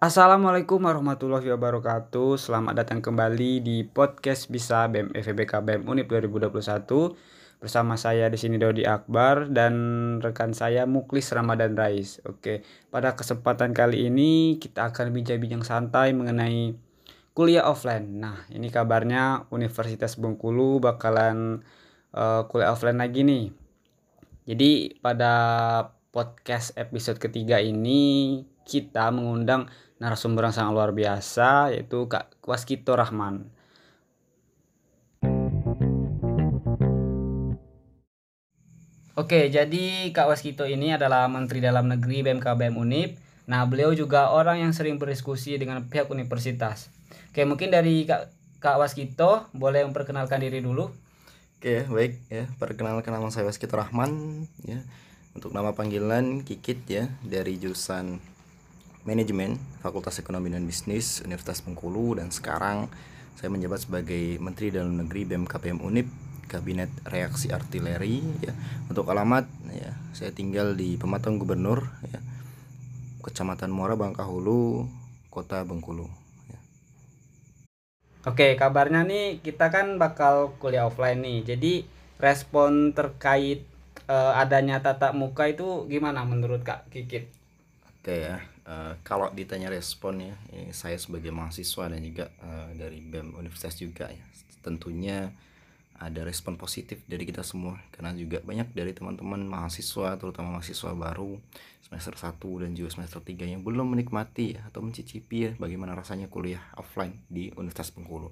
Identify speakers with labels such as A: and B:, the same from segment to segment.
A: Assalamualaikum warahmatullahi wabarakatuh. Selamat datang kembali di podcast Bisa BEM FEBK BEM Unip 2021 Bersama saya di sini Dodi Akbar dan rekan saya Muklis Ramadan Rais. Oke, pada kesempatan kali ini kita akan bincang-bincang santai mengenai kuliah offline. Nah, ini kabarnya Universitas Bengkulu bakalan uh, kuliah offline lagi nih. Jadi pada podcast episode ketiga ini kita mengundang narasumber yang sangat luar biasa yaitu Kak Waskito Rahman. Oke, jadi Kak Waskito ini adalah Menteri Dalam Negeri BMKBM Unip. Nah, beliau juga orang yang sering berdiskusi dengan pihak universitas. Oke, mungkin dari Kak, Kak Waskito boleh memperkenalkan diri dulu.
B: Oke, baik ya. Perkenalkan nama saya Waskito Rahman ya. Untuk nama panggilan Kikit ya dari jurusan Manajemen Fakultas Ekonomi dan Bisnis Universitas Bengkulu dan sekarang saya menjabat sebagai Menteri Dalam Negeri BMKPM Unip Kabinet Reaksi Artileri ya. Untuk alamat ya, saya tinggal di Pematang Gubernur ya. Kecamatan Muara Bangkahulu, Kota Bengkulu ya.
A: Oke, kabarnya nih kita kan bakal kuliah offline nih. Jadi respon terkait uh, adanya tatap muka itu gimana menurut Kak Kikit?
B: Oke ya Uh, kalau ditanya respon ya, ya saya sebagai mahasiswa dan juga uh, dari BEM Universitas juga ya tentunya ada respon positif dari kita semua karena juga banyak dari teman-teman mahasiswa terutama mahasiswa baru semester 1 dan juga semester 3 yang belum menikmati atau mencicipi ya bagaimana rasanya kuliah offline di Universitas Bengkulu.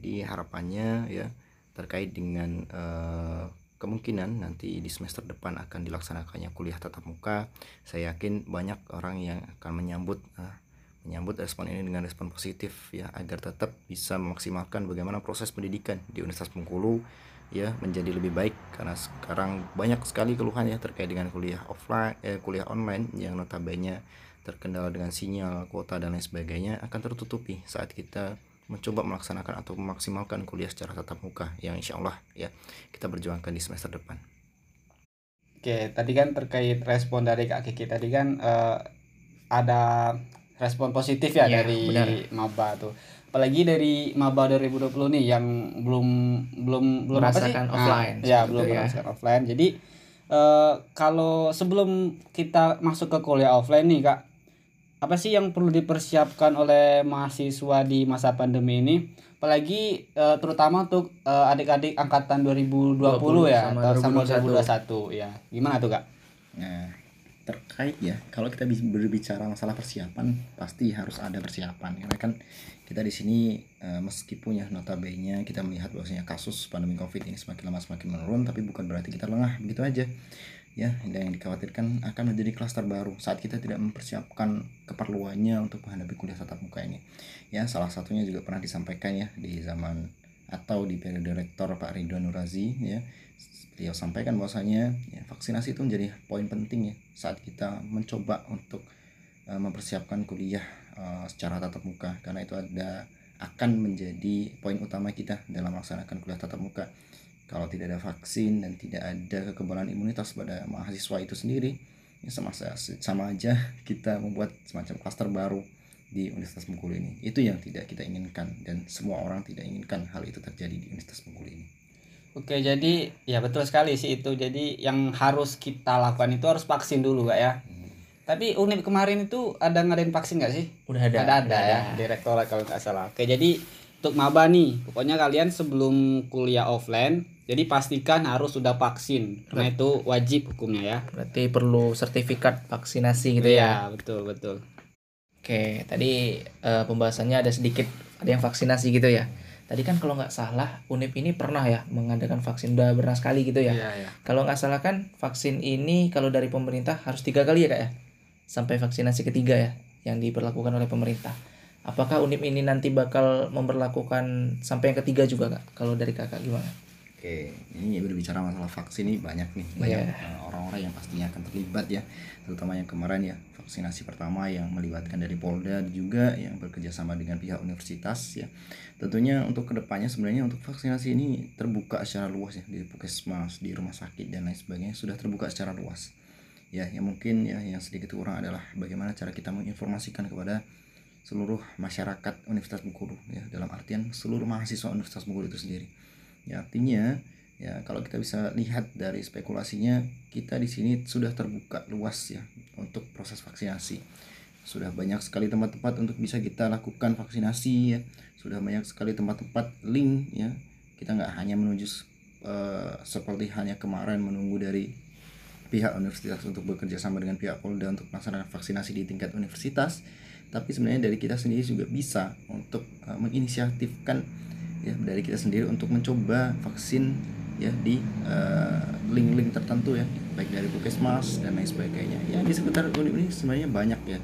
B: Jadi harapannya ya terkait dengan uh, kemungkinan nanti di semester depan akan dilaksanakannya kuliah tatap muka. Saya yakin banyak orang yang akan menyambut uh, menyambut respon ini dengan respon positif ya agar tetap bisa memaksimalkan bagaimana proses pendidikan di Universitas Bengkulu ya menjadi lebih baik. Karena sekarang banyak sekali keluhan ya terkait dengan kuliah offline eh, kuliah online yang notabene terkendala dengan sinyal kuota dan lain sebagainya akan tertutupi saat kita mencoba melaksanakan atau memaksimalkan kuliah secara tatap muka yang insya Allah ya kita berjuangkan di semester depan.
A: Oke, tadi kan terkait respon dari Kak Kiki tadi kan uh, ada respon positif ya, ya dari benar. maba tuh. Apalagi dari maba 2020 nih yang belum belum belum
C: merasakan apa sih? offline.
A: Nah, ya, belum ya. merasakan offline. Jadi uh, kalau sebelum kita masuk ke kuliah offline nih Kak, apa sih yang perlu dipersiapkan oleh mahasiswa di masa pandemi ini? Apalagi uh, terutama untuk uh, adik-adik angkatan 2020 20, ya sama, sama 2021 ya. Gimana tuh kak?
B: Nah terkait ya kalau kita berbicara masalah persiapan pasti harus ada persiapan. Karena kan kita di sini uh, meskipun ya notabene kita melihat bahwasanya kasus pandemi covid ini semakin lama semakin menurun tapi bukan berarti kita lengah begitu aja ya yang dikhawatirkan akan menjadi klaster baru saat kita tidak mempersiapkan keperluannya untuk menghadapi kuliah tatap muka ini. Ya salah satunya juga pernah disampaikan ya di zaman atau di periode rektor Pak Ridwan Nurazi ya. Beliau sampaikan bahwasanya ya, vaksinasi itu menjadi poin penting ya saat kita mencoba untuk uh, mempersiapkan kuliah uh, secara tatap muka. Karena itu ada akan menjadi poin utama kita dalam melaksanakan kuliah tatap muka kalau tidak ada vaksin dan tidak ada kekebalan imunitas pada mahasiswa itu sendiri ya sama sama aja kita membuat semacam klaster baru di Universitas Bengkulu ini. Itu yang tidak kita inginkan dan semua orang tidak inginkan hal itu terjadi di Universitas Bengkulu ini.
A: Oke jadi ya betul sekali sih itu. Jadi yang harus kita lakukan itu harus vaksin dulu kak ya. Hmm. tapi unit kemarin itu ada ngadain vaksin nggak sih?
C: Udah ada.
A: Ada ada ya direktorat kalau nggak salah. Oke jadi untuk maba nih pokoknya kalian sebelum kuliah offline jadi pastikan harus sudah vaksin karena itu wajib hukumnya ya.
C: Berarti perlu sertifikat vaksinasi gitu ya.
A: Iya, betul, betul.
C: Oke, tadi uh, pembahasannya ada sedikit ada yang vaksinasi gitu ya. Tadi kan kalau nggak salah Unip ini pernah ya mengadakan vaksin udah pernah sekali gitu ya.
A: Iya, iya.
C: Kalau nggak salah kan vaksin ini kalau dari pemerintah harus tiga kali ya kak ya, sampai vaksinasi ketiga ya yang diberlakukan oleh pemerintah. Apakah Unip ini nanti bakal memperlakukan sampai yang ketiga juga kak? Kalau dari kakak gimana?
B: Oke, ini berbicara masalah vaksin ini banyak nih, banyak yeah. orang-orang yang pastinya akan terlibat ya, terutama yang kemarin ya vaksinasi pertama yang melibatkan dari Polda juga yang bekerja sama dengan pihak universitas ya. Tentunya untuk ke depannya sebenarnya untuk vaksinasi ini terbuka secara luas ya di puskesmas, di rumah sakit dan lain sebagainya sudah terbuka secara luas. ya yang mungkin ya yang sedikit kurang adalah bagaimana cara kita menginformasikan kepada seluruh masyarakat Universitas Bengkulu ya dalam artian seluruh mahasiswa Universitas Bengkulu itu sendiri ya artinya ya kalau kita bisa lihat dari spekulasinya kita di sini sudah terbuka luas ya untuk proses vaksinasi. Sudah banyak sekali tempat-tempat untuk bisa kita lakukan vaksinasi ya. Sudah banyak sekali tempat-tempat link ya. Kita nggak hanya menuju uh, seperti hanya kemarin menunggu dari pihak universitas untuk bekerja sama dengan pihak Polda untuk melaksanakan vaksinasi di tingkat universitas tapi sebenarnya dari kita sendiri juga bisa untuk uh, menginisiatifkan ya dari kita sendiri untuk mencoba vaksin ya di eh, link-link uh, tertentu ya baik dari puskesmas dan lain sebagainya. Ya di sekitar unit ini sebenarnya banyak ya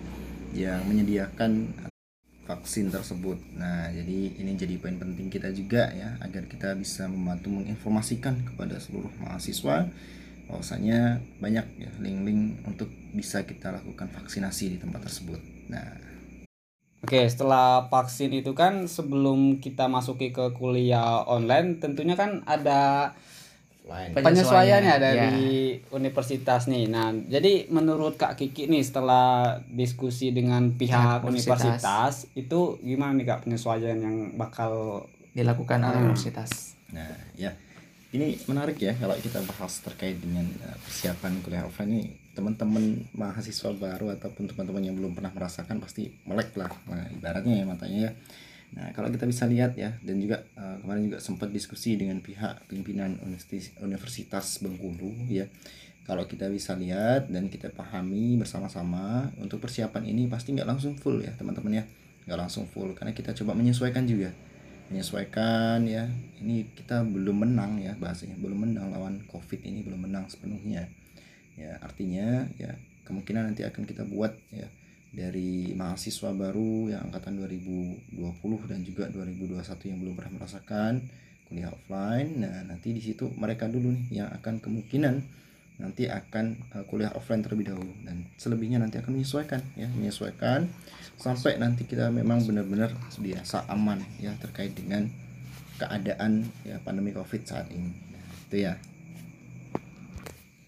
B: yang menyediakan vaksin tersebut. Nah jadi ini jadi poin penting kita juga ya agar kita bisa membantu menginformasikan kepada seluruh mahasiswa bahwasanya banyak ya link-link untuk bisa kita lakukan vaksinasi di tempat tersebut. Nah
A: Oke, setelah vaksin itu kan sebelum kita masuki ke kuliah online tentunya kan ada Lain. penyesuaian ya dari ya. universitas nih. Nah, jadi menurut Kak Kiki nih setelah diskusi dengan pihak universitas. universitas itu gimana nih Kak penyesuaian yang bakal
C: dilakukan oleh hmm. universitas?
B: Nah, ya. Ini menarik ya kalau kita bahas terkait dengan eh, persiapan kuliah offline ini teman-teman mahasiswa baru ataupun teman-teman yang belum pernah merasakan pasti melek lah nah, ibaratnya ya matanya ya. Nah kalau kita bisa lihat ya dan juga uh, kemarin juga sempat diskusi dengan pihak pimpinan Universitas Bengkulu ya. Kalau kita bisa lihat dan kita pahami bersama-sama untuk persiapan ini pasti nggak langsung full ya teman-teman ya. Nggak langsung full karena kita coba menyesuaikan juga menyesuaikan ya. Ini kita belum menang ya bahasanya. Belum menang lawan covid ini belum menang sepenuhnya ya. Artinya ya kemungkinan nanti akan kita buat ya dari mahasiswa baru yang angkatan 2020 dan juga 2021 yang belum pernah merasakan kuliah offline. Nah nanti di situ mereka dulu nih yang akan kemungkinan nanti akan uh, kuliah offline terlebih dahulu. Dan selebihnya nanti akan menyesuaikan ya. Menyesuaikan sampai nanti kita memang benar-benar biasa aman ya terkait dengan keadaan ya pandemi covid saat ini. Itu ya.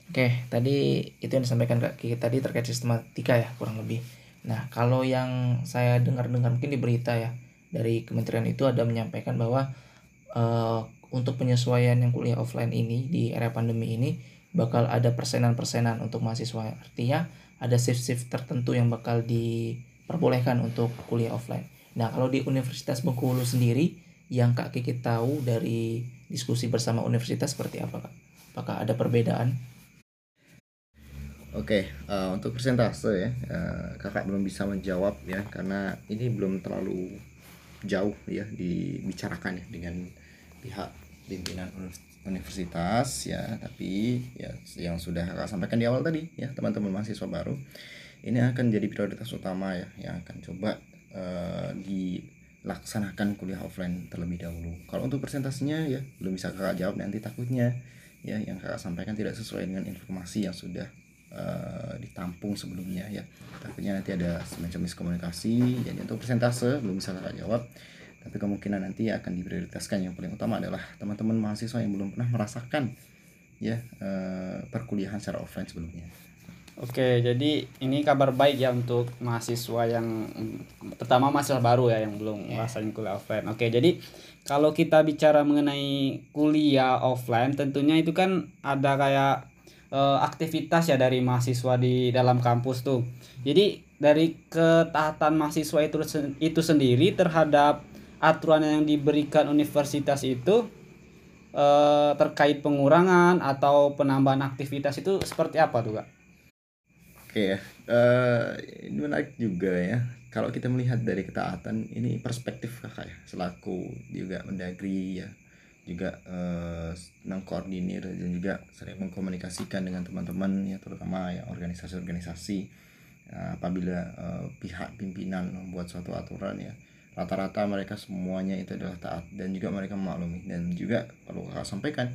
C: Oke, tadi itu yang disampaikan Kak Kiki tadi terkait sistematika ya kurang lebih. Nah, kalau yang saya dengar-dengar mungkin di berita ya dari kementerian itu ada menyampaikan bahwa uh, untuk penyesuaian yang kuliah offline ini di era pandemi ini bakal ada persenan-persenan untuk mahasiswa. Artinya ada shift-shift tertentu yang bakal diperbolehkan untuk kuliah offline. Nah, kalau di Universitas Bengkulu sendiri yang Kak Kiki tahu dari diskusi bersama universitas seperti apa Kak? Apakah ada perbedaan?
B: Oke, uh, untuk persentase ya, uh, kakak belum bisa menjawab ya karena ini belum terlalu jauh ya dibicarakan ya dengan pihak pimpinan universitas ya, tapi ya yang sudah kakak sampaikan di awal tadi ya teman-teman mahasiswa baru ini akan jadi prioritas utama ya yang akan coba uh, dilaksanakan kuliah offline terlebih dahulu. Kalau untuk persentasenya ya belum bisa kakak jawab nanti takutnya ya yang kakak sampaikan tidak sesuai dengan informasi yang sudah uh, ditampung sebelumnya ya takutnya nanti ada semacam miskomunikasi jadi untuk persentase belum bisa kakak jawab tapi kemungkinan nanti akan diprioritaskan yang paling utama adalah teman-teman mahasiswa yang belum pernah merasakan ya uh, perkuliahan secara offline sebelumnya
A: Oke, jadi ini kabar baik ya untuk mahasiswa yang pertama mahasiswa baru ya yang belum yeah. ngerasain kuliah offline. Oke, jadi kalau kita bicara mengenai kuliah offline tentunya itu kan ada kayak uh, aktivitas ya dari mahasiswa di dalam kampus tuh. Jadi dari ketaatan mahasiswa itu itu sendiri terhadap aturan yang diberikan universitas itu uh, terkait pengurangan atau penambahan aktivitas itu seperti apa tuh kak?
B: Oke ya, uh, ini menarik juga ya. Kalau kita melihat dari ketaatan ini perspektif kakak ya, selaku juga mendagri ya juga uh, mengkoordinir dan juga sering mengkomunikasikan dengan teman-teman ya terutama ya organisasi-organisasi apabila uh, pihak pimpinan membuat suatu aturan ya rata-rata mereka semuanya itu adalah taat dan juga mereka memaklumi. Dan juga perlu kakak sampaikan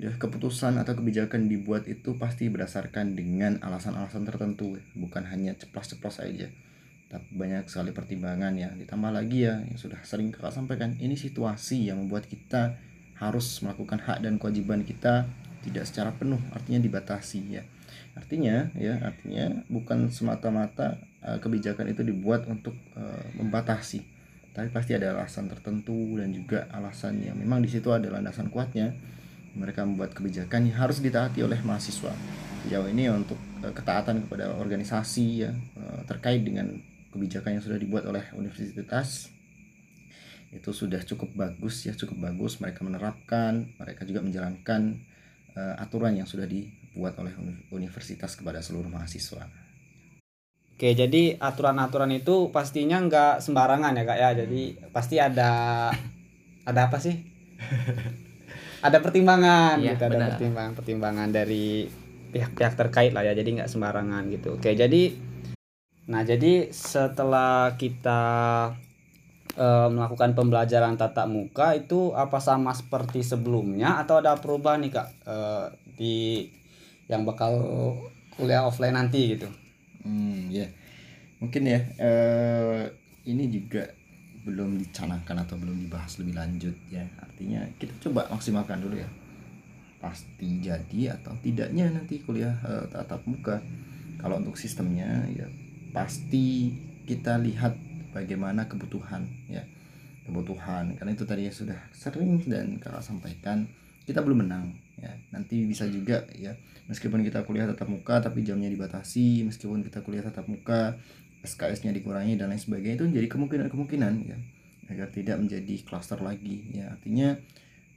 B: ya keputusan atau kebijakan dibuat itu pasti berdasarkan dengan alasan-alasan tertentu bukan hanya ceplos-ceplos saja tapi banyak sekali pertimbangan ya ditambah lagi ya yang sudah sering kakak sampaikan. Ini situasi yang membuat kita harus melakukan hak dan kewajiban kita tidak secara penuh artinya dibatasi ya. Artinya ya artinya bukan semata-mata uh, kebijakan itu dibuat untuk uh, membatasi tapi pasti ada alasan tertentu dan juga alasan yang memang di situ ada landasan kuatnya. Mereka membuat kebijakan yang harus ditaati oleh mahasiswa. Sejauh ini untuk uh, ketaatan kepada organisasi ya uh, terkait dengan kebijakan yang sudah dibuat oleh universitas itu sudah cukup bagus ya cukup bagus. Mereka menerapkan mereka juga menjalankan uh, aturan yang sudah dibuat oleh universitas kepada seluruh mahasiswa.
A: Oke, jadi aturan-aturan itu pastinya nggak sembarangan ya kak ya. Jadi pasti ada ada apa sih? ada pertimbangan
C: Iya,
A: gitu, ada
C: benar.
A: pertimbangan pertimbangan dari pihak-pihak terkait lah ya. Jadi nggak sembarangan gitu. Oke, jadi nah jadi setelah kita eh, melakukan pembelajaran tatap muka itu apa sama seperti sebelumnya atau ada perubahan nih kak eh, di yang bakal kuliah offline nanti gitu?
B: Hmm, ya. Mungkin ya eh ini juga belum dicanangkan atau belum dibahas lebih lanjut ya. Artinya kita coba maksimalkan dulu ya. Pasti jadi atau tidaknya nanti kuliah eh, tatap muka. Kalau untuk sistemnya ya pasti kita lihat bagaimana kebutuhan ya. Kebutuhan karena itu tadi ya sudah sering dan kakak sampaikan kita belum menang ya. Nanti bisa juga ya. Meskipun kita kuliah tatap muka tapi jamnya dibatasi meskipun kita kuliah tatap muka SKS-nya dikurangi dan lain sebagainya itu menjadi kemungkinan-kemungkinan ya. Agar tidak menjadi klaster lagi ya. Artinya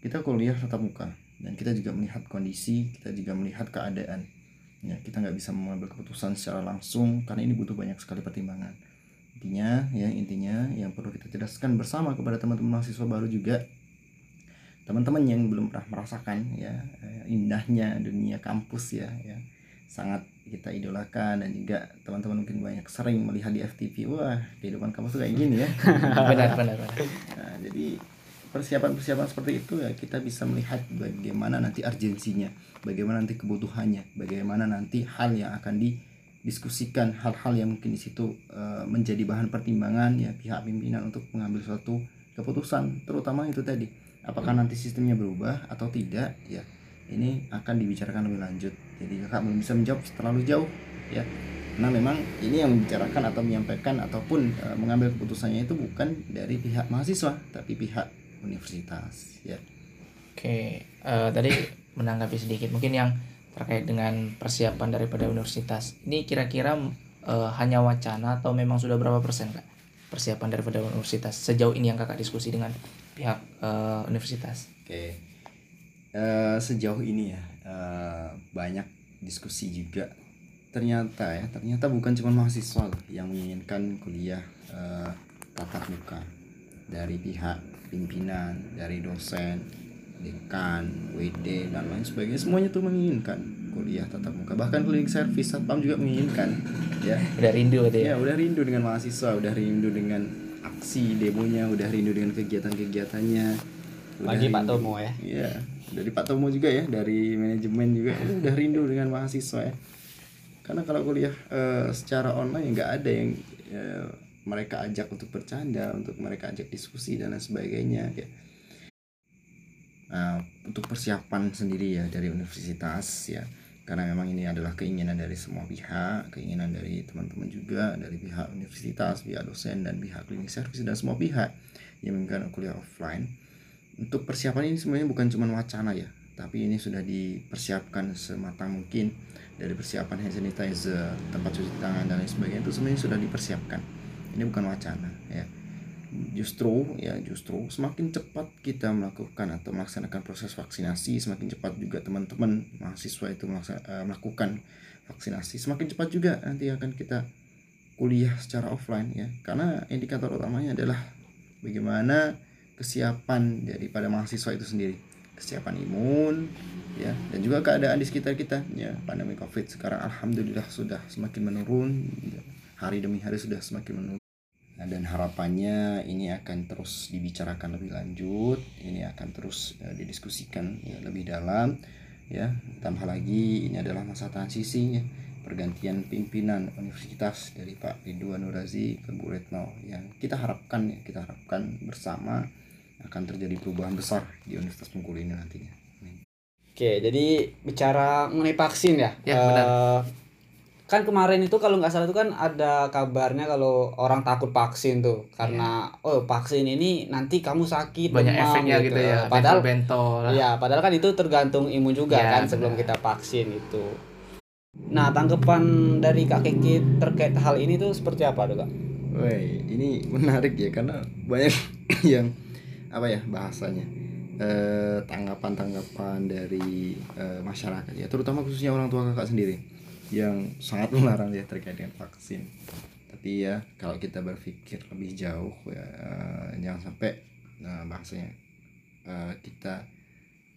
B: kita kuliah tatap muka dan kita juga melihat kondisi kita juga melihat keadaan. Ya kita nggak bisa mengambil keputusan secara langsung karena ini butuh banyak sekali pertimbangan. Intinya ya intinya yang perlu kita jelaskan bersama kepada teman-teman mahasiswa baru juga teman-teman yang belum pernah merasakan ya eh, indahnya dunia kampus ya ya sangat kita idolakan dan juga teman-teman mungkin banyak sering melihat di FTV wah kehidupan kampus tuh kayak gini ya.
C: Benar benar benar.
B: Nah, jadi persiapan-persiapan seperti itu ya kita bisa melihat bagaimana nanti urgensinya bagaimana nanti kebutuhannya bagaimana nanti hal yang akan didiskusikan hal-hal yang mungkin di situ eh, menjadi bahan pertimbangan ya pihak pimpinan untuk mengambil suatu keputusan terutama itu tadi apakah nanti sistemnya berubah atau tidak? Ya ini akan dibicarakan lebih lanjut. Jadi kakak belum bisa menjawab terlalu jauh ya. Karena memang ini yang membicarakan atau menyampaikan ataupun e, mengambil keputusannya itu bukan dari pihak mahasiswa tapi pihak universitas ya.
C: Oke eh, tadi menanggapi sedikit mungkin yang terkait dengan persiapan daripada universitas. Ini kira-kira eh, hanya wacana atau memang sudah berapa persen kak persiapan daripada universitas? Sejauh ini yang kakak diskusi dengan pihak eh, universitas
B: Oke, Eh, sejauh ini ya eh, banyak diskusi juga. Ternyata ya, ternyata bukan cuma mahasiswa loh yang menginginkan kuliah eh, tatap muka dari pihak pimpinan, dari dosen, dekan, WD dan lain sebagainya semuanya tuh menginginkan kuliah tatap muka. Bahkan cleaning service satpam juga menginginkan ya.
C: udah rindu ya
B: Ya, udah rindu dengan mahasiswa, udah rindu dengan aksi demonya, udah rindu dengan kegiatan-kegiatannya.
A: Lagi Pak Tomo ya.
B: Iya, dari Pak Tomo juga ya, dari manajemen juga udah rindu dengan mahasiswa ya. Karena kalau kuliah eh, secara online nggak ada yang eh, mereka ajak untuk bercanda, untuk mereka ajak diskusi dan lain sebagainya ya. Nah, untuk persiapan sendiri ya dari universitas ya karena memang ini adalah keinginan dari semua pihak keinginan dari teman-teman juga dari pihak universitas pihak dosen dan pihak klinik service dan semua pihak yang menginginkan kuliah offline. Untuk persiapan ini sebenarnya bukan cuma wacana ya tapi ini sudah dipersiapkan sematang mungkin dari persiapan hand sanitizer tempat cuci tangan dan lain sebagainya itu sebenarnya sudah dipersiapkan. Ini bukan wacana ya justru ya justru semakin cepat kita melakukan atau melaksanakan proses vaksinasi semakin cepat juga teman-teman mahasiswa itu eh, melakukan vaksinasi semakin cepat juga nanti akan kita kuliah secara offline ya. Karena indikator utamanya adalah bagaimana kesiapan daripada mahasiswa itu sendiri. Kesiapan imun ya dan juga keadaan di sekitar kita. Ya pandemi covid sekarang alhamdulillah sudah semakin menurun ya. hari demi hari sudah semakin menurun Nah, dan harapannya ini akan terus dibicarakan lebih lanjut, ini akan terus eh, didiskusikan ya, lebih dalam ya. Tambah lagi ini adalah masa transisi ya, pergantian pimpinan universitas dari Pak Ridwan Nurazi ke Bu Retno yang kita harapkan ya, kita harapkan bersama akan terjadi perubahan besar di Universitas Bengkulu ini nantinya.
A: Oke, jadi bicara mengenai vaksin ya.
C: Ya, benar.
A: Kan kemarin itu kalau nggak salah itu kan ada kabarnya kalau orang takut vaksin tuh karena oh vaksin ini nanti kamu sakit
C: Banyak
A: demam
C: efeknya gitu, ya.
A: Padahal
C: bentol.
A: Iya, padahal kan itu tergantung imun juga
C: Ya,
A: kan sebelum
C: benar.
A: kita vaksin itu. Nah, tanggapan dari Kak Kiki terkait hal ini tuh seperti apa tuh, Kak?
B: Woi, ini menarik ya karena banyak yang apa ya bahasanya eh, tanggapan-tanggapan dari eh, masyarakat ya, terutama khususnya orang tua kakak sendiri yang sangat melarang ya terkait dengan vaksin. Tapi ya kalau kita berpikir lebih jauh ya eh, jangan sampai nah, bahasanya eh, kita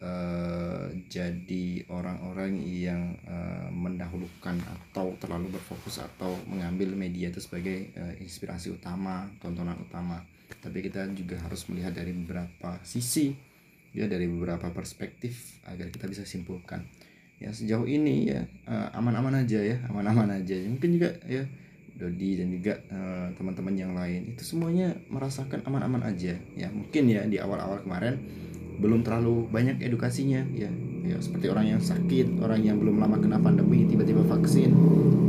B: eh, jadi orang-orang yang eh, mendahulukan atau terlalu berfokus atau mengambil media itu sebagai eh, inspirasi utama, tontonan utama. Tapi kita juga harus melihat dari beberapa sisi, ya dari beberapa perspektif agar kita bisa simpulkan. Ya sejauh ini ya eh, aman-aman aja ya, aman-aman aja. Mungkin juga ya Dodi dan juga eh, teman-teman yang lain itu semuanya merasakan aman-aman aja ya mungkin ya di awal-awal kemarin belum terlalu banyak edukasinya ya ya seperti orang yang sakit orang yang belum lama kena pandemi tiba-tiba vaksin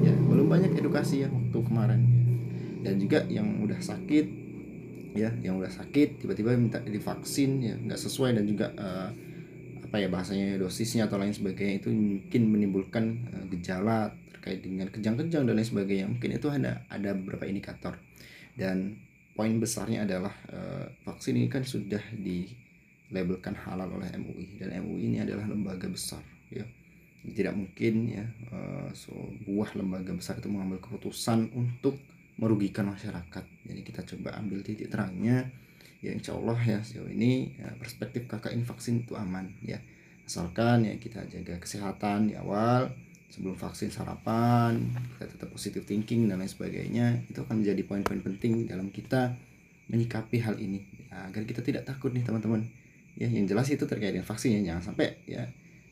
B: ya belum banyak edukasi ya waktu kemarin ya. dan juga yang udah sakit ya yang udah sakit tiba-tiba minta divaksin ya nggak sesuai dan juga eh, apa ya bahasanya dosisnya atau lain sebagainya itu mungkin menimbulkan eh, gejala terkait dengan kejang-kejang dan lain sebagainya. Mungkin itu ada ada beberapa indikator. Dan poin besarnya adalah eh, vaksin ini kan sudah dilabelkan halal oleh MUI dan MUI ini adalah lembaga besar ya. Tidak mungkin ya eh, sebuah lembaga besar itu mengambil keputusan untuk merugikan masyarakat. Jadi kita coba ambil titik terangnya ya insya Allah ya sejauh ini ya, perspektif kakak ini vaksin itu aman ya. Asalkan ya kita jaga kesehatan di awal sebelum vaksin sarapan kita tetap positive thinking dan lain sebagainya itu akan menjadi poin-poin penting dalam kita menyikapi hal ini. Ya, agar kita tidak takut nih teman-teman. Ya yang jelas itu terkait dengan vaksin ya. Jangan sampai ya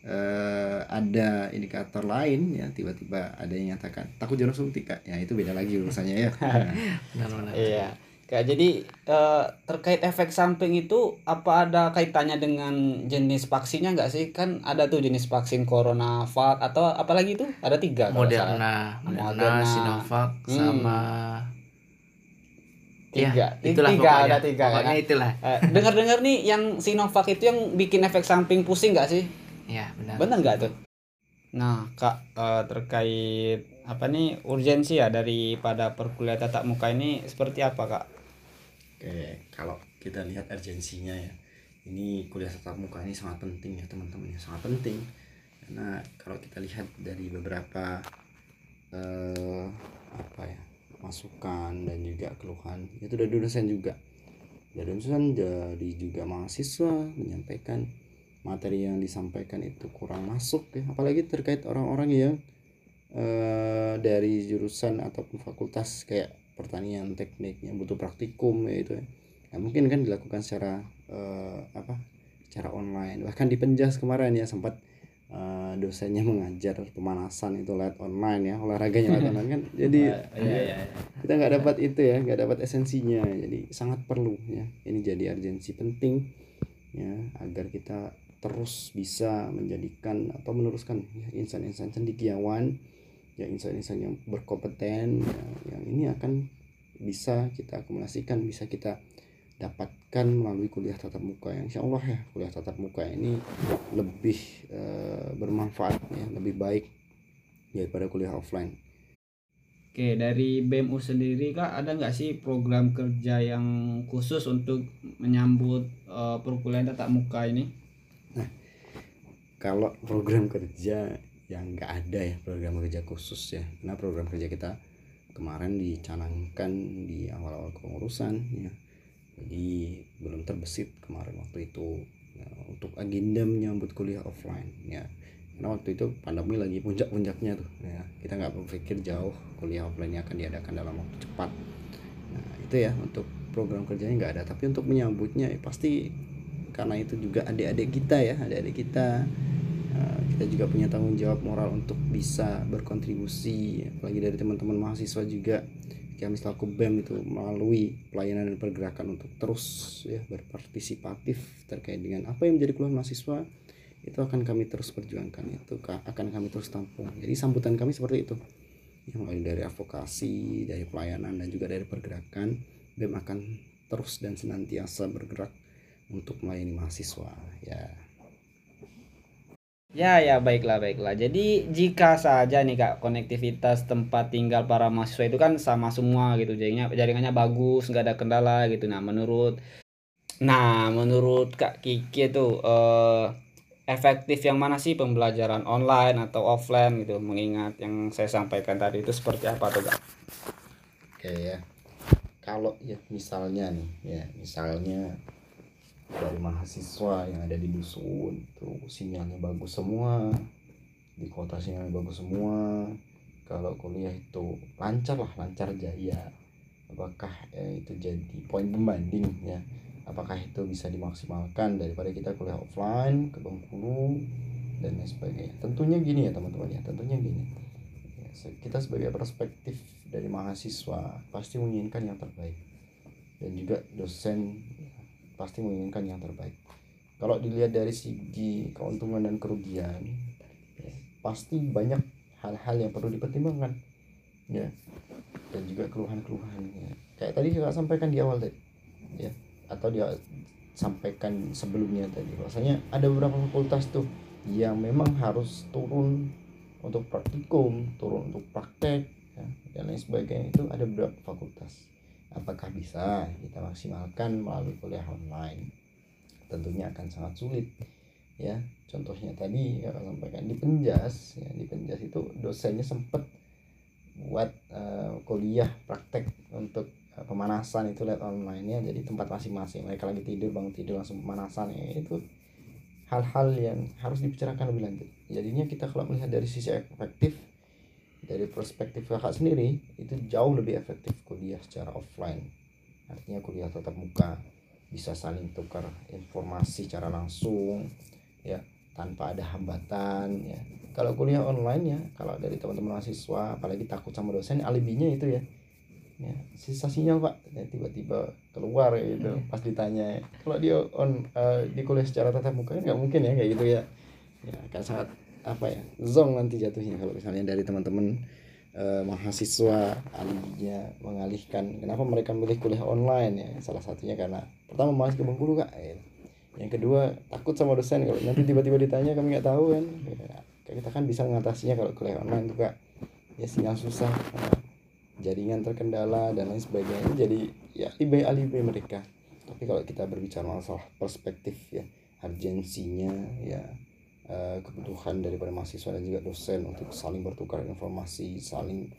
B: eh, ada indikator lain ya tiba-tiba ada yang nyatakan takut jarum suntik kak. Ya itu beda lagi urusannya ya. Nah,
C: Benar-benar.
A: Iya. Kak, jadi eh, terkait efek samping itu apa ada kaitannya dengan jenis vaksinnya nggak sih? Kan ada tuh jenis vaksin Coronavac atau apalagi itu? Ada tiga.
C: Moderna, Moderna,
A: Moderna.
C: Sinovac,
A: Hmm.
C: sama
A: Tiga.
C: Ya, itulah
A: tiga
C: pokoknya.
A: ada tiga
C: Pokoknya
A: kan?
C: itulah.
A: Eh, dengar-dengar nih yang Sinovac itu yang bikin efek samping pusing nggak sih?
C: Ya, benar.
A: Benar nggak tuh? Nah, Kak, eh, terkait apa nih urgensi ya daripada perkuliahan tatap muka ini seperti apa, Kak?
B: Oke, kalau kita lihat urgensinya ya, ini kuliah tatap muka ini sangat penting ya teman-teman ya, sangat penting. Karena kalau kita lihat dari beberapa eh, apa ya masukan dan juga keluhan itu dari dosen juga, dari dosen dari juga mahasiswa menyampaikan materi yang disampaikan itu kurang masuk ya, apalagi terkait orang-orang yang eh, dari jurusan ataupun fakultas kayak pertanian teknik yang butuh praktikum ya itu ya. Nah, mungkin kan dilakukan secara eh, apa secara online bahkan di penjas kemarin ya sempat eh, dosennya mengajar pemanasan itu lewat online ya olahraganya lewat online kan jadi
A: Iya, iya.
B: kita nggak dapat itu ya nggak dapat esensinya jadi sangat perlu ya ini jadi urgensi penting ya agar kita terus bisa menjadikan atau meneruskan ya, insan-insan cendekiawan ya insan-insan yang berkompeten ya, yang ini akan bisa kita akumulasikan bisa kita dapatkan melalui kuliah tatap muka yang insya Allah ya kuliah tatap muka ini lebih eh, bermanfaat ya lebih baik daripada kuliah offline
A: Oke, dari BMU sendiri Kak, ada nggak sih program kerja yang khusus untuk menyambut eh, perkuliahan tatap muka ini?
B: kalau program kerja yang nggak ada ya program kerja khusus ya. Karena program kerja kita kemarin dicanangkan di awal-awal kepengurusan ya. Jadi belum terbesit kemarin waktu itu ya, untuk agenda menyambut kuliah offline ya. Karena waktu itu pandemi lagi puncak-puncaknya tuh ya. Kita nggak berpikir jauh kuliah offline akan diadakan dalam waktu cepat. Nah itu ya untuk program kerjanya nggak ada. Tapi untuk menyambutnya ya, pasti karena itu juga adik-adik kita ya adik-adik kita kita juga punya tanggung jawab moral untuk bisa berkontribusi apalagi dari teman-teman mahasiswa juga. Kami selaku BEM itu melalui pelayanan dan pergerakan untuk terus ya berpartisipatif terkait dengan apa yang menjadi keluhan mahasiswa itu akan kami terus perjuangkan itu ka- akan kami terus tampung. Jadi sambutan kami seperti itu. Yang mulai dari advokasi dari pelayanan dan juga dari pergerakan BEM akan terus dan senantiasa bergerak untuk melayani mahasiswa ya
A: Ya ya baiklah baiklah. Jadi jika saja nih kak konektivitas tempat tinggal para mahasiswa itu kan sama semua gitu, jaringannya jaringannya bagus, nggak ada kendala gitu. Nah menurut, nah menurut kak Kiki itu eh, efektif yang mana sih pembelajaran online atau offline gitu? Mengingat yang saya sampaikan tadi itu seperti apa tuh kak?
B: Oke ya. Kalau ya misalnya nih, ya misalnya dari mahasiswa yang ada di dusun tuh sinyalnya bagus semua, di kota sinyalnya bagus semua. Kalau kuliah itu lancar lah, lancar jaya. Apakah eh, itu jadi poin pembanding ya? Apakah itu bisa dimaksimalkan daripada kita kuliah offline ke Bengkulu dan lain sebagainya? Tentunya gini ya teman-teman ya, tentunya gini Ya, kita sebagai perspektif dari mahasiswa pasti menginginkan yang terbaik dan juga dosen pasti menginginkan yang terbaik kalau dilihat dari segi keuntungan dan kerugian ya, pasti banyak hal-hal yang perlu dipertimbangkan ya dan juga keluhan-keluhan ya. kayak tadi saya sampaikan di awal tadi ya atau dia sampaikan sebelumnya tadi bahwasanya ada beberapa fakultas tuh yang memang harus turun untuk praktikum, turun untuk praktek, ya, dan lain sebagainya itu ada beberapa fakultas. Apakah bisa kita maksimalkan melalui kuliah online? Tentunya akan sangat sulit, ya. Contohnya tadi ya sampaikan di Penjas, ya di Penjas itu dosennya sempat buat eh, kuliah praktek untuk eh, pemanasan itu lihat online ya jadi tempat masing-masing mereka lagi tidur bangun tidur langsung pemanasan ya itu hal-hal yang harus dibicarakan lebih lanjut jadinya kita kalau melihat dari sisi efektif dari perspektif kakak sendiri itu jauh lebih efektif kuliah secara offline. Artinya kuliah tatap muka bisa saling tukar informasi secara langsung ya tanpa ada hambatan ya. Kalau kuliah online ya kalau dari teman-teman mahasiswa apalagi takut sama dosen alibinya itu ya. Ya sisa sinyal pak ya, tiba-tiba keluar ya gitu pas ditanya kalau dia on eh, di kuliah secara tatap muka kan nggak mungkin ya kayak gitu ya. Ya akan sangat apa ya zong nanti jatuhnya kalau misalnya dari teman-teman eh, mahasiswa alibinya mengalihkan kenapa mereka milih kuliah online ya? Salah satunya karena pertama malas ke Bengkulu kak. Ya. yang kedua takut sama dosen. Kalau nanti tiba-tiba ditanya kami nggak tahu kan. Ya, kita kan bisa mengatasinya kalau kuliah online tuh kak. Ya sinyal susah eh, jaringan terkendala dan lain sebagainya. Jadi ya alibi alibi mereka. Tapi kalau kita berbicara masalah perspektif ya urgensinya ya eh, kebutuhan daripada mahasiswa dan juga dosen untuk saling bertukar informasi saling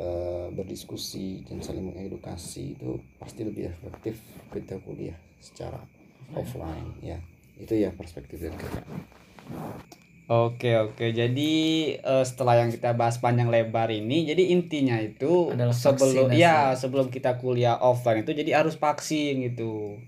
B: eh, berdiskusi dan saling mengedukasi itu pasti lebih efektif kita kuliah secara offline ya itu ya perspektif dari kakak
A: Oke oke jadi eh, setelah yang kita bahas panjang lebar ini jadi intinya itu
C: Adalah
A: sebelum
C: vaksinasi.
A: ya sebelum kita kuliah offline itu jadi harus vaksin gitu.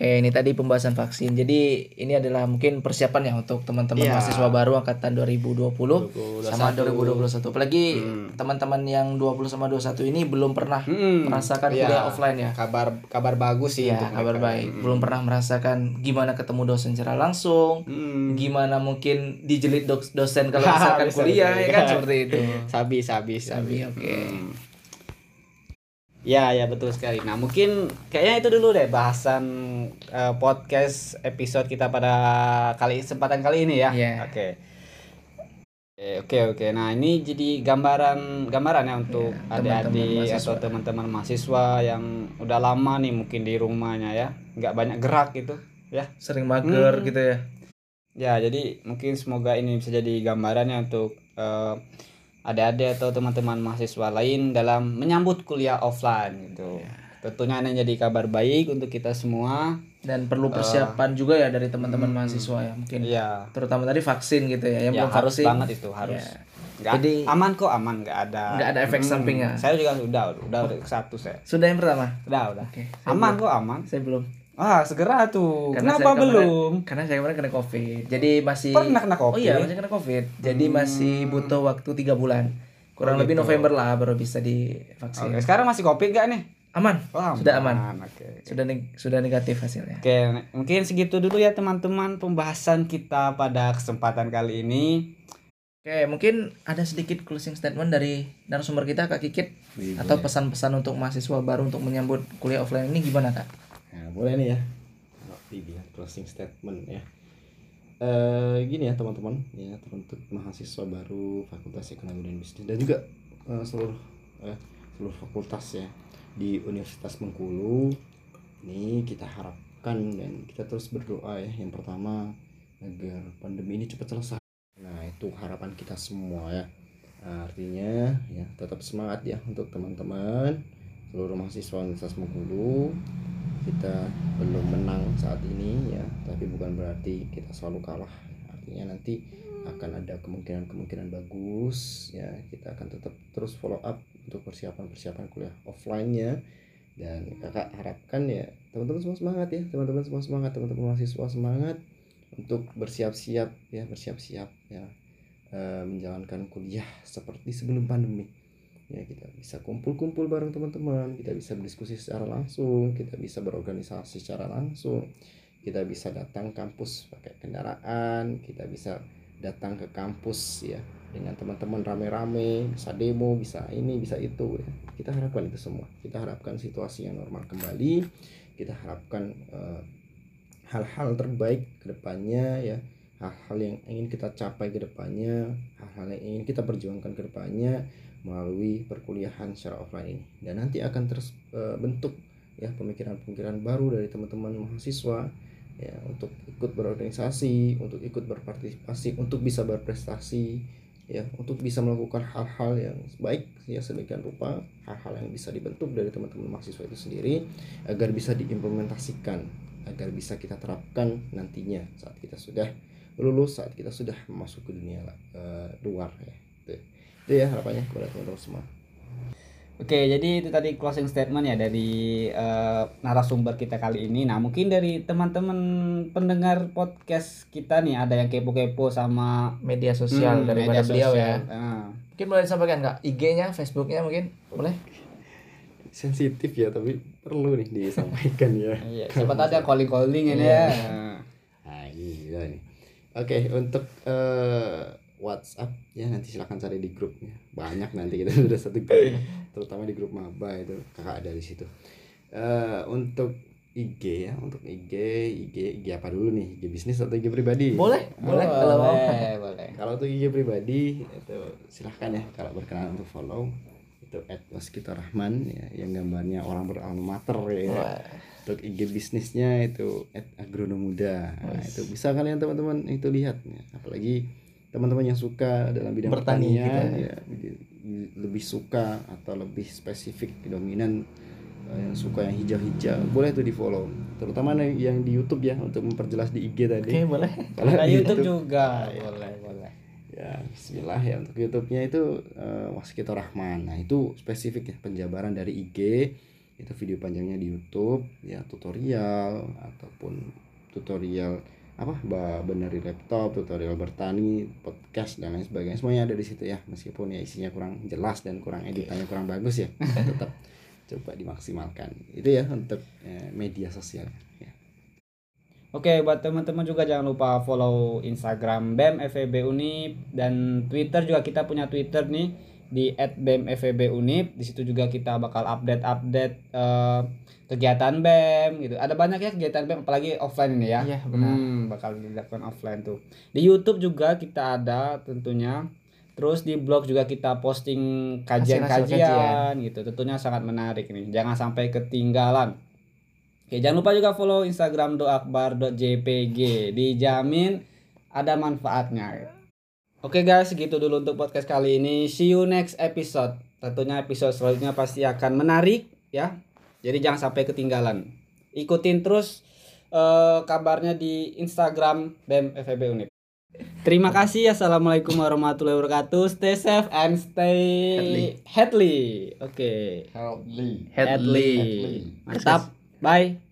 C: Oke, ini tadi pembahasan vaksin. Jadi ini adalah mungkin persiapan ya untuk teman-teman
A: Iya.
C: mahasiswa baru angkatan 2020 sama 2021. Apalagi
A: Hmm.
C: teman-teman yang 20 sama 21 ini belum pernah
A: Hmm,
C: merasakan
A: iya.
C: kuliah offline ya.
A: Kabar kabar bagus sih untuk
C: kabar
A: mereka.
C: baik.
A: Hmm.
C: Belum pernah merasakan gimana ketemu dosen secara langsung,
A: Hmm.
C: gimana mungkin dijelit dos- dosen kalau misalkan kuliah ya kan seperti itu.
A: Sabi sabi
C: Sabi, oke.
A: Hmm. Ya ya betul sekali. Nah mungkin kayaknya itu dulu deh bahasan eh, podcast episode kita pada kali kesempatan kali ini ya.
C: Iya.
A: Oke. Oke oke. Nah ini jadi gambaran gambaran ya untuk
C: Iya, teman-teman
A: adik-adik atau teman-teman mahasiswa yang udah lama nih mungkin di rumahnya ya, nggak banyak gerak gitu ya.
C: Sering mager
A: Hmm.
C: gitu ya.
A: Ya, jadi mungkin semoga ini bisa jadi gambarannya untuk eh, adik-adik atau teman-teman mahasiswa lain dalam menyambut kuliah offline gitu. Tentunya ini jadi kabar baik untuk kita semua.
C: Dan perlu persiapan juga ya dari teman-teman
A: hmm.
C: mahasiswa ya mungkin.
A: Iya.
C: Terutama tadi vaksin gitu ya. Yang
A: Ya
C: belum
A: harus
C: vaksin,
A: banget itu, harus.
C: Ya.
A: Nggak-
C: Jadi-
A: aman kok, aman nggak ada.
C: Nggak ada efek sampingnya.
A: Saya juga udah, udah, udah satu saya.
C: Sudah yang pertama?
A: Udah, udah.
C: Oke. saya
A: Aman
C: belum.
A: kok, aman.
C: Saya belum.
A: Ah, segera tuh.
C: Karena
A: Kenapa
C: saya kemarin-
A: belum?
C: Karena saya kemarin kena covid. Jadi masih
A: Pernah kena
C: Oh iya,
A: COVID?
C: masih kena covid. Jadi
A: Hmm.
C: masih butuh waktu tiga bulan. Kurang
A: Oh,
C: lebih
A: gitu.
C: November lah baru bisa divaksin.
A: Oke, sekarang masih covid gak nih?
C: aman
A: Oh,
C: Sudah aman.
A: Oke.
C: sudah neg- sudah negatif hasilnya
A: Oke, mungkin segitu dulu ya teman-teman pembahasan kita pada kesempatan kali ini.
C: Oke, mungkin ada sedikit closing statement dari narasumber kita Kak Kikit
B: Wih,
C: atau pesan-pesan untuk mahasiswa baru untuk menyambut kuliah offline ini gimana Kak?
B: Nah, boleh nih ya. Kalau dibilang closing statement ya. Eh gini ya teman-teman ya untuk mahasiswa baru Fakultas Ekonomi dan Bisnis dan juga eh, seluruh eh, seluruh fakultas ya di Universitas Bengkulu ini kita harapkan dan kita terus berdoa ya yang pertama agar pandemi ini cepat selesai. Nah itu harapan kita semua ya. Artinya ya tetap semangat ya untuk teman-teman seluruh mahasiswa Universitas Bengkulu kita belum menang saat ini ya. Tapi bukan berarti kita selalu kalah. Artinya nanti akan ada kemungkinan-kemungkinan bagus ya. Kita akan tetap terus follow up untuk persiapan-persiapan kuliah offline-nya. Dan kakak harapkan ya teman-teman semua semangat ya. Teman-teman semua semangat teman-teman mahasiswa semangat untuk bersiap-siap ya bersiap-siap ya eh, menjalankan kuliah seperti sebelum pandemi ya kita bisa kumpul-kumpul bareng teman-teman kita bisa berdiskusi secara langsung kita bisa berorganisasi secara langsung kita bisa datang kampus pakai kendaraan kita bisa datang ke kampus ya dengan teman-teman rame-rame bisa demo bisa ini bisa itu ya. kita harapkan itu semua kita harapkan situasi yang normal kembali kita harapkan eh, hal-hal terbaik ke depannya ya hal-hal yang ingin kita capai ke depannya hal-hal yang ingin kita perjuangkan ke depannya melalui perkuliahan secara offline ini. Dan nanti akan terus eh, bentuk ya pemikiran-pemikiran baru dari teman-teman mahasiswa ya untuk ikut berorganisasi untuk ikut berpartisipasi untuk bisa berprestasi ya untuk bisa melakukan hal-hal yang baik ya sedemikian rupa hal-hal yang bisa dibentuk dari teman-teman mahasiswa itu sendiri agar bisa diimplementasikan agar bisa kita terapkan nantinya saat kita sudah lulus saat kita sudah masuk ke dunia eh, luar ya itu, itu ya harapannya kepada teman-teman semua
A: Oke, jadi itu tadi closing statement ya dari eh, narasumber kita kali ini. Nah, mungkin dari teman-teman pendengar podcast kita nih ada yang kepo-kepo sama
C: Media sosial
A: Hmm,
C: daripada
A: media
C: beliau
A: sosial.
C: ya.
A: Ah.
C: Mungkin boleh disampaikan Kak, IG-nya, Facebook-nya mungkin boleh?
B: sensitif ya tapi perlu nih disampaikan ya
A: Iya, siapa tahu ada calling-calling ini ya.
B: Nah, ini gila nih. Oke, untuk eh, WhatsApp ya nanti silahkan cari di grupnya. Banyak nanti kita sudah satu grup, terutama di grup maba itu kakak ada di situ. Eh, untuk IG ya, untuk IG, IG, IG apa dulu nih? IG bisnis atau IG pribadi?
C: Boleh, boleh kalau
A: boleh, boleh.
B: Kalau untuk IG pribadi itu silahkan ya kalau berkenan untuk follow itu @waskito Rahman ya yang gambarnya orang beralma mater ya
C: Wah,
B: untuk IG bisnisnya itu agronomuda nah, itu bisa kalian teman-teman itu lihat ya. apalagi teman-teman yang suka dalam bidang
C: Bertani
B: pertanian
C: gitu
B: ya lebih suka atau lebih spesifik dominan eh, yang suka yang hijau-hijau. Boleh tuh di follow terutama yang di YouTube ya untuk memperjelas di IG tadi.
C: Oke, boleh.
B: Kalau di
A: YouTube juga,
B: ya.
A: boleh, boleh.
B: ya Bismillah ya untuk YouTube-nya itu eh, Waskito Rahman. Nah itu spesifik ya penjabaran dari IG itu video panjangnya di YouTube ya tutorial ataupun tutorial apa? Benerin laptop tutorial bertani podcast dan lain sebagainya. Semuanya ada di situ ya meskipun ya isinya kurang jelas dan kurang editannya kurang bagus ya. Tetap coba dimaksimalkan. Itu ya untuk eh, media sosial. Ya.
A: Oke, buat teman-teman juga jangan lupa follow Instagram BEM FEB Unip dan Twitter juga. Kita punya Twitter nih di @bemfebunip. Di situ juga kita bakal update-update eh, kegiatan BEM gitu. Ada banyak ya kegiatan BEM apalagi offline ini ya.
C: Iya, benar.
A: Hmm, bakal dilakukan offline tuh. Di YouTube juga kita ada tentunya. Terus di blog juga kita posting kajian-kajian gitu. Tentunya sangat menarik nih. Jangan sampai ketinggalan. Oke, jangan lupa juga follow Instagram doakbar.jpg. Dijamin ada manfaatnya. Oke guys, segitu dulu untuk podcast kali ini. See you next episode. Tentunya episode selanjutnya pasti akan menarik ya. Jadi jangan sampai ketinggalan. Ikutin terus eh, kabarnya di Instagram BEM FEB Unip. Terima kasih. Assalamualaikum warahmatullahi wabarakatuh. Stay safe and stay headly. Oke.
B: Healthy.
A: Headly. Mantap. Bye.